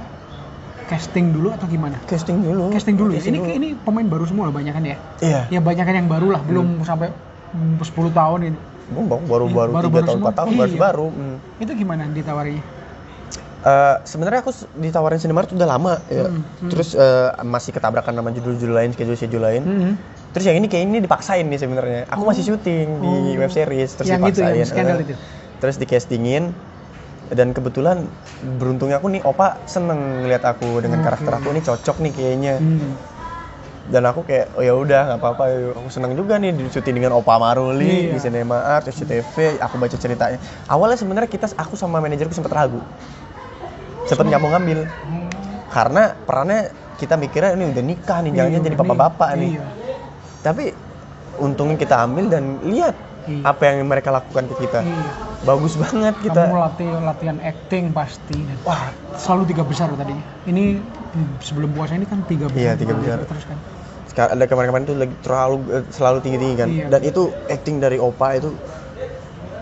casting dulu atau gimana? casting dulu Casting dulu. ya? Casting Ini ini pemain baru semua loh banyak kan ya? iya Ya banyak kan yang baru lah, belum sampai mm, 10 tahun ini. Gua baru baru Iya, baru tiga baru-baru tahun semua. empat tahun Iya. baru baru hmm. Itu gimana ditawarinya? Eh, sebenarnya aku ditawarin Cinemark udah lama ya. Hmm, hmm. Terus eh, masih ketabrakan sama judul-judul lain, schedule-schedule lain. Mhm. Terus yang ini kayak ini dipaksain nih sebenarnya. Aku masih syuting di Oh. web series terus Yang itu, dipaksain. yang skandal eh. itu? Terus di castingin dan kebetulan beruntungnya aku nih Opa seneng ngeliat aku dengan Oke. karakter aku nih cocok nih kayaknya. Hmm. Dan aku kayak oh ya udah nggak apa-apa aku seneng juga nih di syuting dengan Opa Maruli Iya. di Cinema Art, SCTV, aku baca ceritanya. Awalnya sebenarnya kita aku sama manajerku sempat ragu. Sempat nggak mau ngambil Hmm. karena perannya kita mikirnya ini udah nikah nih jangan Iya, jadi ini- bapak-bapak nih Iya. tapi untungnya kita ambil dan lihat Iya. apa yang mereka lakukan ke kita Iya. bagus banget Kamu kita latih latihan acting pasti. Dan wah selalu tiga besar tadinya. Ini hmm, sebelum puasa ini kan tiga besar. Iya, tiga besar. Terus kan. sekarang ada kemarin-kemarin tuh lagi terlalu eh, selalu tinggi-tinggi kan Iya. dan itu acting dari opa itu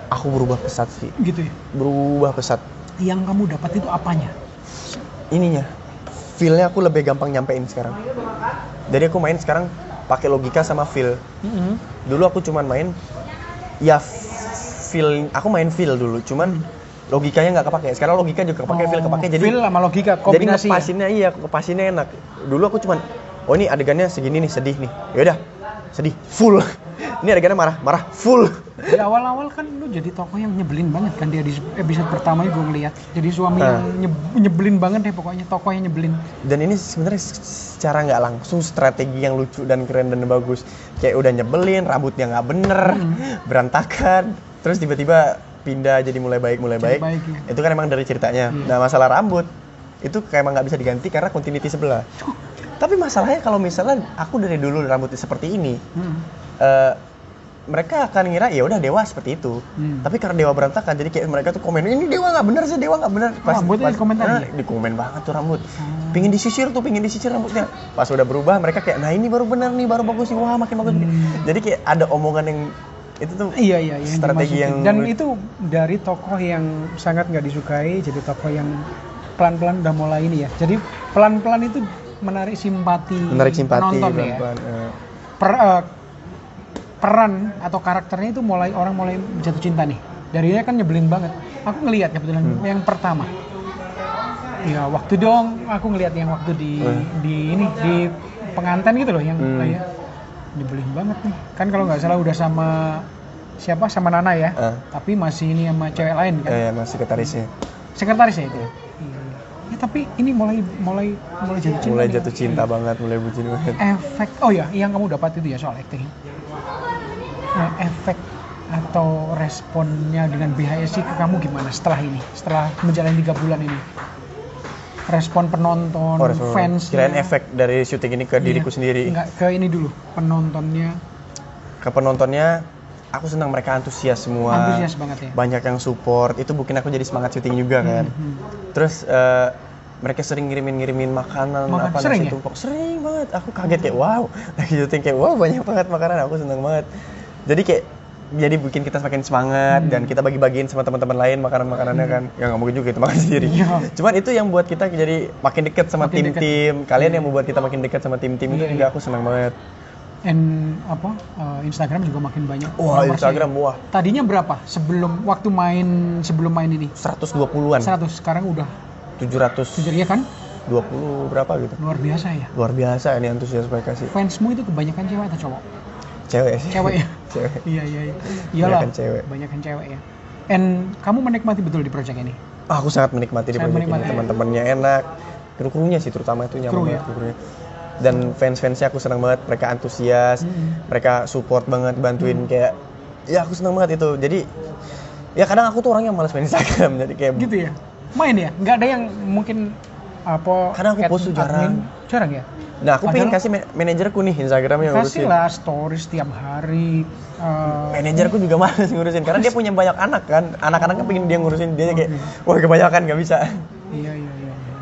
aku berubah pesat sih Gitu ya. berubah pesat Yang kamu dapat itu apanya? ininya feelnya aku lebih gampang nyampein sekarang jadi aku main sekarang pakai logika sama feel Mhm. dulu aku cuman main ya feel aku main feel dulu cuman logikanya nggak kepake sekarang logika juga kepake feel kepake jadi feel sama logika jadi kombinasi. ya? ngepasinnya iya ngepasinnya enak dulu aku cuman oh ini adegannya segini nih sedih nih yaudah sedih full ini adegannya marah marah full Di awal-awal kan lu jadi tokoh yang nyebelin banget kan dia di episode pertama gue ngeliat. Jadi suami Ah. yang nyeb- nyebelin banget deh pokoknya tokoh yang nyebelin. dan ini sebenarnya secara nggak langsung strategi yang lucu dan keren dan bagus kayak udah nyebelin rambutnya nggak bener Hmm. berantakan terus tiba-tiba pindah jadi mulai baik mulai Jadi baik, baik, ya. itu kan emang dari ceritanya Iya. nah masalah rambut itu kayak emang nggak bisa diganti karena continuity sebelah tapi masalahnya kalau misalnya aku dari dulu rambutnya seperti ini Hmm. eh, mereka akan ngira ya udah dewa seperti itu Hmm. tapi karena dewa berantakan jadi kayak mereka tuh komen ini dewa nggak bener sih dewa nggak bener rambutnya dikomentarin Ah, ya? di komen banget tuh rambut Hmm. pingin disisir tuh pingin disisir rambutnya pas udah berubah mereka kayak nah ini baru bener nih baru bagus nih wah makin bagus Hmm. jadi kayak ada omongan yang itu tuh Iya iya yang Strategi yang dan itu dari tokoh yang sangat nggak disukai jadi tokoh yang pelan-pelan udah mulai ini ya. Jadi pelan-pelan itu menarik simpati menarik simpati penonton ya. pelan-pelan, eh. Per, eh, peran atau karakternya itu mulai orang mulai jatuh cinta nih. Dari dia kan nyebelin banget. Aku ngelihat kebetulan Hmm. yang pertama. Ya waktu dong aku ngelihat yang waktu di Hmm. di ini di pengantin gitu loh yang Hmm. kayak nyebelin banget nih. Kan kalau nggak salah udah sama siapa sama Nana ya. Ah. Tapi masih ini sama cewek lain kan. Eh, mas sekretarisnya. Sekretaris ya itu. ya? Iya. Ya, tapi ini mulai mulai mulai jatuh cinta. mulai jatuh cinta banget, mulai bucin banget. Efek oh ya, yang kamu dapat itu ya soal acting. Nah, efek atau responnya dengan BHSI ke kamu gimana setelah ini? Setelah menjalani tiga bulan ini? Respon penonton, Oh, respon- fans. Kirain efek dari syuting ini ke diriku sendiri. Enggak, ke ini dulu, penontonnya Ke penontonnya, aku senang mereka antusias semua. antusias banget ya. Banyak yang support, itu bikin aku jadi semangat syuting juga kan. Hmm, Terus eh, mereka sering ngirimin-ngirimin makanan Makan- apa sering nasi ya? Sering banget. Aku kaget kayak wow. Lagi syuting kayak wow banyak banget makanan. Aku senang banget. Jadi kayak jadi bikin kita semakin semangat Hmm. dan kita bagi-bagiin sama teman-teman lain makanan-makanannya kan. Ya nggak mungkin juga kita makan sendiri. Iya. Cuman itu yang buat kita jadi makin deket sama tim-tim. Kalian yang membuat kita makin dekat sama tim-tim itu Iya, juga iya. aku senang banget. And apa? eh, Instagram juga makin banyak. Wah. Instagram wah Tadinya berapa sebelum waktu main sebelum main ini? 120-an. 100 sekarang udah 720 tujuh ya kan? berapa gitu. Luar biasa ya. Luar biasa ini antusias mereka sih. Fansmu itu kebanyakan cewek atau cowok? Cewek sih. Cewek ya? Cewek. Iya iya iya. Iyalah. Banyakan cewek. Banyakan cewek ya. And kamu menikmati betul di project ini? Ah, aku sangat menikmati di proyek ini. menikmati. Teman-temannya enak. Kru-krunya sih terutama itu nyaman Kru banget ya? kru-krunya. Dan fans-fansnya aku senang banget. Mereka antusias. Mm-mm. Mereka support banget, bantuin Hmm. kayak ya aku senang banget itu. Jadi ya kadang aku tuh orang yang malas main Instagram. Jadi kayak Gitu ya? Main ya? Nggak ada yang mungkin apa Kadang aku post jarang. Jarang ya? Nah, aku pengen kasih ma- manajerku nih Instagram yang Kasih ngurusin. lah stories tiap hari. eh, Manajerku juga males ngurusin karena dia punya banyak anak kan. Anak-anaknya pengen dia ngurusin dia kayak wah kebanyakan nggak bisa. Iya iya iya. iya.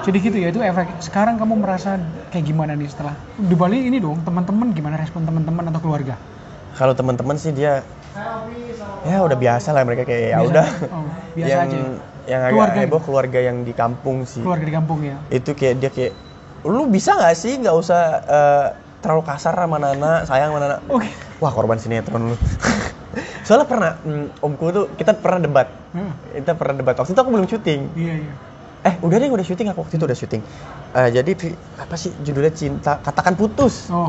Jadi gitu ya itu efek. Sekarang kamu merasa kayak gimana nih setelah di Bali ini dong teman-teman gimana respon teman-teman atau keluarga? Kalau teman-teman sih dia ya udah biasa lah mereka kayak ya Biasa? udah. Oh, biasa yang aja. yang agak Keluarga heboh gitu? keluarga yang di kampung sih. Keluarga di kampung ya. Itu kayak dia kayak lu bisa nggak sih nggak usah eh, terlalu kasar sama Nana, sayang sama Nana. Oke. Wah korban sinetron lu. Soalnya pernah mm, omku tuh kita pernah debat. Hmm, Kita pernah debat. Waktu itu aku belum syuting. Iya iya. Eh udah deh udah syuting aku waktu itu udah syuting. Eh, jadi apa sih judulnya cinta katakan putus. Oh.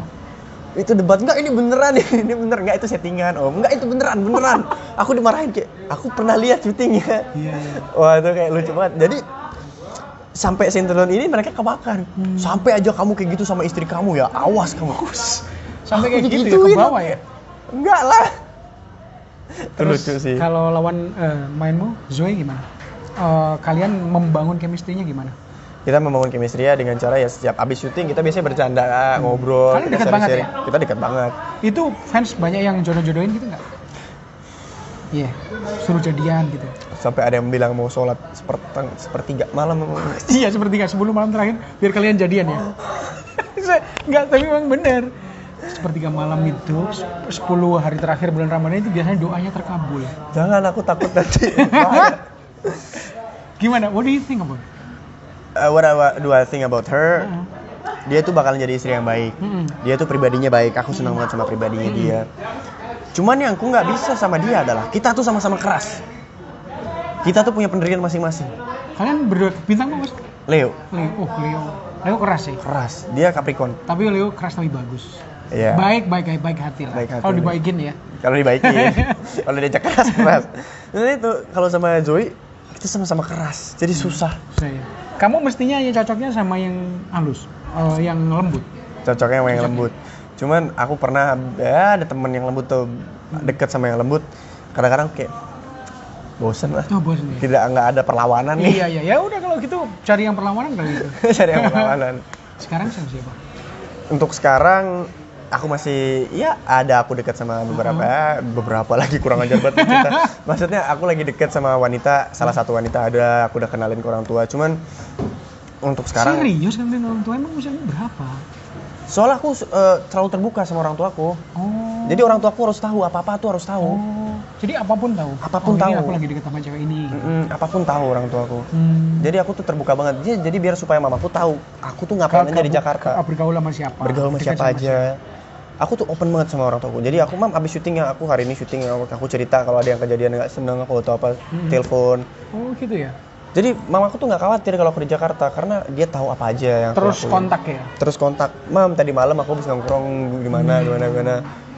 Itu debat. Enggak ini beneran ini bener. Enggak itu settingan om. Enggak itu beneran beneran. Aku dimarahin kayak aku pernah lihat syutingnya Iya iya. wah itu kayak lucu banget. Jadi sampai sinetron ini mereka kemakan Hmm. sampai aja kamu kayak gitu sama istri kamu ya awas kamu. Sampai kayak gitu ya ke bawah ya. enggak lah. Terus lucu sih. Kalau lawan eh, mainmu Zoe gimana? Eh, kalian membangun chemistry-nya gimana? Kita membangun chemistry ya dengan cara ya setiap abis syuting kita biasanya bercanda ngobrol Kalian kita dekat banget sharing-sharing. kita dekat banget Itu fans banyak yang jodoh-jodohin gitu nggak? Iya, suruh jadian gitu. sampai ada yang bilang mau sholat seperteng sepertiga malam Iya seperti nggak sebelum malam terakhir biar kalian jadian ya. Nggak, tapi memang benar. Sepertiga malam itu 10 hari terakhir bulan Ramadan itu biasanya doanya terkabul. jangan aku takut nanti. Gimana? What do you think about? it? Uh, what, I, what do I think about her? Heeh. Dia tuh bakalan jadi istri yang baik. Mm-mm. Dia tuh pribadinya baik. Aku senang banget sama pribadinya dia. Cuman yang aku nggak bisa sama dia adalah kita tuh sama-sama keras. Kita tuh punya pendirian masing-masing. Kalian berdua bintang apa? Leo Leo, oh Leo, Leo keras sih. keras. Dia Capricorn. Tapi Leo keras tapi bagus. Iya. Baik, baik, baik, baik hati lah. Baik hati, Kalau baik. dibaikin ya. Kalau dibaikin, kalau diajak keras keras. Nah itu kalau sama Zoe kita sama-sama keras. Jadi susah. Saya. Kamu mestinya ya cocoknya sama yang halus, eh, yang lembut. Cocoknya sama yang lembut. Cuman aku pernah ya ada temen yang lembut tuh deket sama yang lembut. Kadang-kadang kayak bosen lah. Oh bosan ya. Tidak nggak ada perlawanan nih. Iya iya ya udah kalau gitu cari yang perlawanan kali itu. Cari yang perlawanan. Sekarang sama siapa? Untuk sekarang aku masih ya ada aku dekat sama beberapa ya, beberapa lagi kurang ajar banget cerita. Maksudnya aku lagi dekat sama wanita, salah satu wanita ada aku udah kenalin ke orang tua. Cuman untuk sekarang Serius kan orang tua emang usianya berapa? soalnya aku eh, terlalu terbuka sama orang tuaku. Oh. Jadi orang tuaku harus tahu apa-apa tuh harus tahu. Oh. Jadi apa pun tahu. Apa pun oh, Ini tahu. aku lagi deket sama cewek ini. Mm-mm, apa pun tahu orang tuaku. Hmm. Jadi aku tuh terbuka banget. Jadi, jadi biar supaya mamaku tahu aku tuh ngapain aja di Jakarta. Bergaul sama siapa? bergaul sama Dekat siapa aja. Aku tuh open banget sama orang tuaku. Jadi aku mam abis syuting ya aku hari ini syuting aku cerita kalau ada yang kejadian nggak seneng aku atau apa Mm-mm. telepon. Oh gitu ya. Jadi mamaku tuh nggak khawatir kalau aku di Jakarta karena dia tahu apa aja yang aku Terus lakuin. kontak ya. Terus kontak, mam tadi malam aku habis nongkrong gimana Hmm. gimana gimana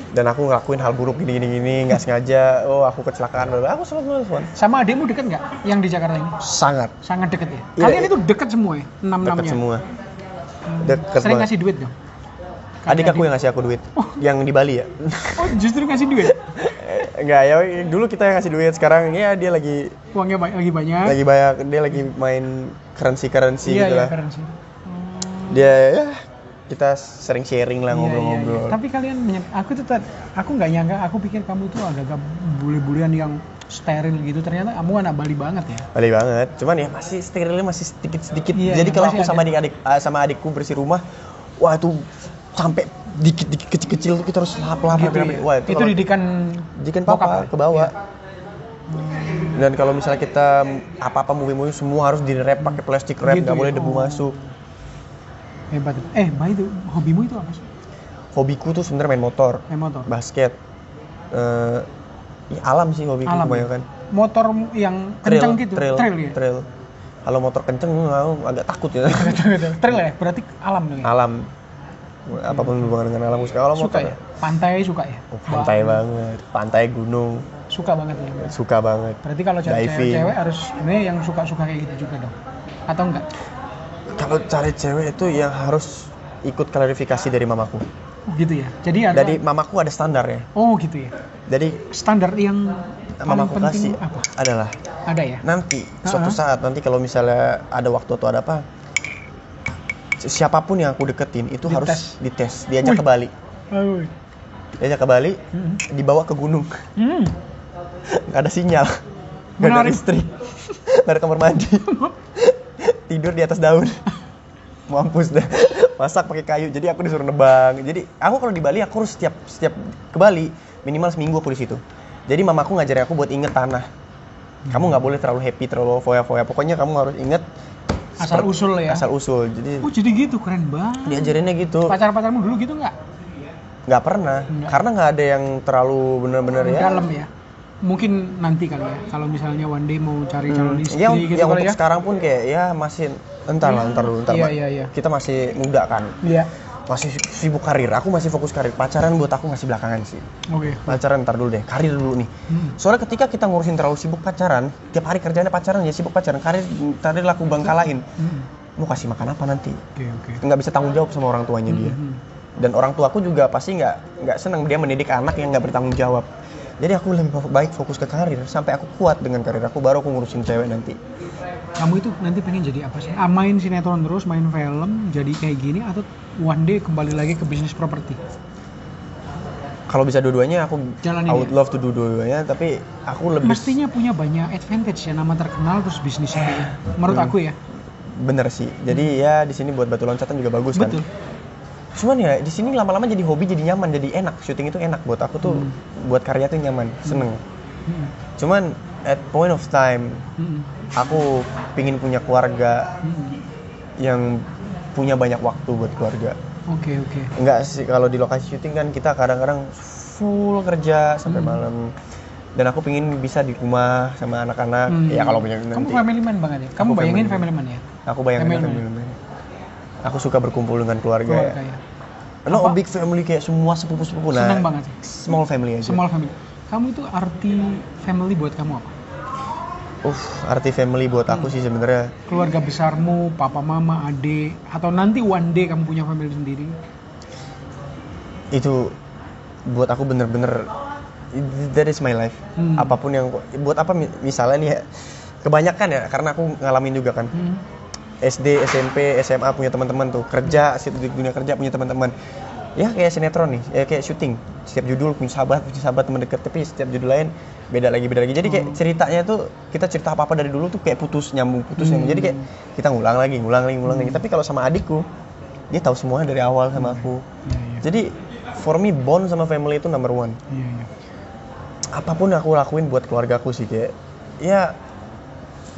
dan aku ngelakuin hal buruk gini gini gini nggak sengaja oh aku kecelakaan bla. aku selalu telepon Sama adikmu deket nggak yang di Jakarta ini? sangat Sangat deket ya. Iya, Kalian iya. itu deket semua ya? Enam dekat enamnya. semua deket Sering banget. ngasih duit dong. Adik aku yang ngasih aku duit yang di Bali ya Oh justru ngasih duit. Eh, enggak ya dulu kita yang ngasih duit sekarang ya dia lagi Uangnya ba- lagi banyak. lagi banyak dia lagi main currency currency iya gitu iya lah keren sih. dia ya kita sering sharing lah Iya, ngobrol-ngobrol iya, iya. Tapi kalian aku tuh tat- aku nggak nyangka, aku pikir kamu tuh agak-agak bule-bulean yang steril gitu. Ternyata kamu anak Bali banget ya. Balik banget, cuman ya masih sterilnya masih sedikit-sedikit. Iya, Jadi kalau masih aku sama ada. adik-adik ah, sama adikku bersih rumah, wah itu sampai dikit-dikit kecil-kecil tuh kita harus lap-lap Gitu ya. Wah itu, kalau- didikan didikan papa ya? ke bawah. Hmm. Dan kalau misalnya kita apa-apa movie-movie semua harus di wrap pakai plastik wrap, Gitu nggak ya? boleh debu Oh. masuk. Hebat. Eh, Mbak itu hobimu itu apa sih? Hobiku tuh sebenarnya main motor, Main motor. basket. Eh, ya alam sih hobiku Alam. ya? kebanyakan. Motor yang kencang gitu. trail, Trail ya. trail. Kalau motor kenceng, agak takut ya. trail ya. Berarti alam dong ya. alam, apa pun hubungan dengan alam. Kalau Suka ya. Pantai suka ya. Oh, pantai Wah, banget, pantai gunung, Suka banget ya. suka banget. Berarti kalau cari cewek-cewek harus sebenarnya yang suka-suka kayak gitu juga dong. Atau enggak? Kalau cari cewek itu yang harus ikut klarifikasi dari mamaku. Gitu ya. Jadi ada Dari mamaku ada standar ya. Oh, gitu ya. Jadi Standar yang mamaku kasih apa? adalah Ada ya? nanti suatu Ha-ha. saat nanti kalau misalnya ada waktu atau ada apa siapa pun yang aku deketin itu harus dites, diajak Wih. ke Bali. Diajak ke Bali, Hmm. dibawa ke gunung. Hmm. Nggak ada sinyal. Nggak ada listrik. Nggak ada kamar mandi. Tidur di atas daun. Mampus dah. Masak pakai kayu. Jadi aku disuruh nebang. Jadi aku kalau di Bali aku harus setiap setiap ke Bali minimal seminggu aku di situ. Jadi mamaku ngajarin aku buat inget tanah. Kamu nggak boleh terlalu happy, terlalu foya-foya. Pokoknya kamu harus inget Asal seperti- usul ya. Asal usul. Jadi Oh, jadi gitu keren banget. diajarinnya gitu. Pacar-pacarmu dulu gitu nggak? Nggak pernah. Nggak. Karena nggak ada yang terlalu bener-bener ya. Dalam ya. Mungkin nanti kali ya. Kalau misalnya one day mau cari calon Hmm, istri ya, gitu ya untuk ya. sekarang pun kayak ya masih entar lah, entar dulu, entar Iya, iya, iya. Kita masih muda kan, Iya. Masih sibuk karir. Aku masih fokus karir. Pacaran buat aku masih belakangan sih. Oke. Pacaran ntar dulu deh, karir dulu nih. Hmm. Soalnya ketika kita ngurusin terlalu sibuk pacaran, tiap hari kerjanya pacaran ya sibuk pacaran, karir karir laku bangkalain. Hmm. Mau kasih makan apa nanti? Oke, oke. Nggak bisa tanggung jawab sama orang tuanya dia. Hmm. Dan orang tuaku juga pasti nggak nggak senang dia mendidik anak yang nggak bertanggung jawab. Jadi aku lebih baik fokus ke karir sampai aku kuat dengan karir aku baru aku ngurusin cewek nanti. Kamu itu nanti pengen jadi apa sih? Ah, main sinetron terus, main film, jadi kayak gini atau one day kembali lagi ke bisnis properti? kalau bisa dua-duanya aku Jalanin I would ya? love to do dua-duanya tapi aku lebih Mestinya punya banyak advantage ya, nama terkenal terus bisnisnya ya. Menurut Hmm. aku ya. bener sih jadi ya di sini buat batu loncatan juga bagus kan Betul. Cuman ya di sini lama-lama jadi hobi jadi nyaman jadi enak syuting itu enak buat aku tuh Hmm. buat karya tuh nyaman seneng Hmm. cuman at point of time Hmm. aku pingin punya keluarga Hmm. yang punya banyak waktu buat keluarga Oke, oke. enggak sih kalau di lokasi syuting kan kita kadang-kadang full kerja sampai Hmm. malam dan aku pingin bisa di rumah sama anak-anak Hmm. ya kalau punya Kamu nanti family man banget ya? Kamu Aku bayangin family family man ya? aku bayangin Family family man. Aku suka berkumpul dengan keluarga, Keluarga ya. ya. A big family kayak semua sepupu-sepupu nah. Senang banget ya? Small family aja. Small family. Kamu itu arti family buat kamu apa? Uff, arti family buat aku Hmm. sih sebenarnya Keluarga besarmu, papa, mama, adik, atau nanti one day kamu punya family sendiri? itu buat aku bener-bener that is my life. Hmm. Apa pun yang buat apa mi- misalnya nih ya, kebanyakan ya karena aku ngalamin juga kan. Hmm. SD, SMP, SMA punya teman-teman tuh kerja situ di dunia kerja punya teman-teman ya kayak sinetron nih ya kayak syuting setiap judul punya sahabat punya sahabat teman dekat tapi setiap judul lain beda lagi beda lagi jadi kayak Hmm. ceritanya tuh kita cerita apa apa dari dulu tuh kayak putus nyambung putus nyambung jadi kayak kita ngulang lagi ngulang lagi ngulang lagi Hmm. tapi kalau sama adikku dia tahu semuanya dari awal sama aku Iya, iya. jadi for me bond sama family itu number one iya. apa pun aku lakuin buat keluarga aku sih kayak ya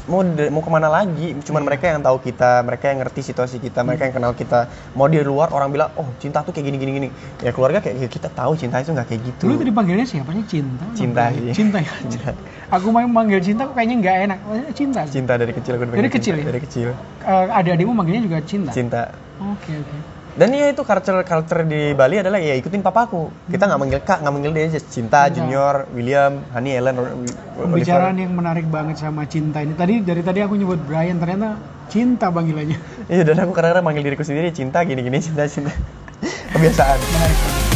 mau mau ke mana lagi cuman mereka yang tahu kita mereka yang ngerti situasi kita mereka yang kenal kita mau di luar orang bilang oh cinta tuh kayak gini gini gini ya keluarga kayak "Ya, kita tahu cinta itu nggak kayak gitu Dulu tadi panggilnya siapanya cinta. Cinta, namanya. iya. Cinta ya. Cinta. Aku mau manggil cinta kok kayaknya nggak enak. Maksudnya cinta. cinta dari kecil aku Dari kecil cinta. ya? dari kecil Eh, adik-adikmu manggilnya juga cinta. cinta Oke oke. Dan ya itu culture culture di Bali adalah ya ikutin papaku kita nggak manggil kak nggak manggil dia aja cinta Cinta. junior William Hani Ellen Pembicaraan yang menarik banget sama cinta ini. Tadi dari tadi aku nyebut Brian ternyata cinta panggilannya. iya dan aku kadang-kadang manggil diriku sendiri cinta gini-gini cinta cinta kebiasaan Menarik.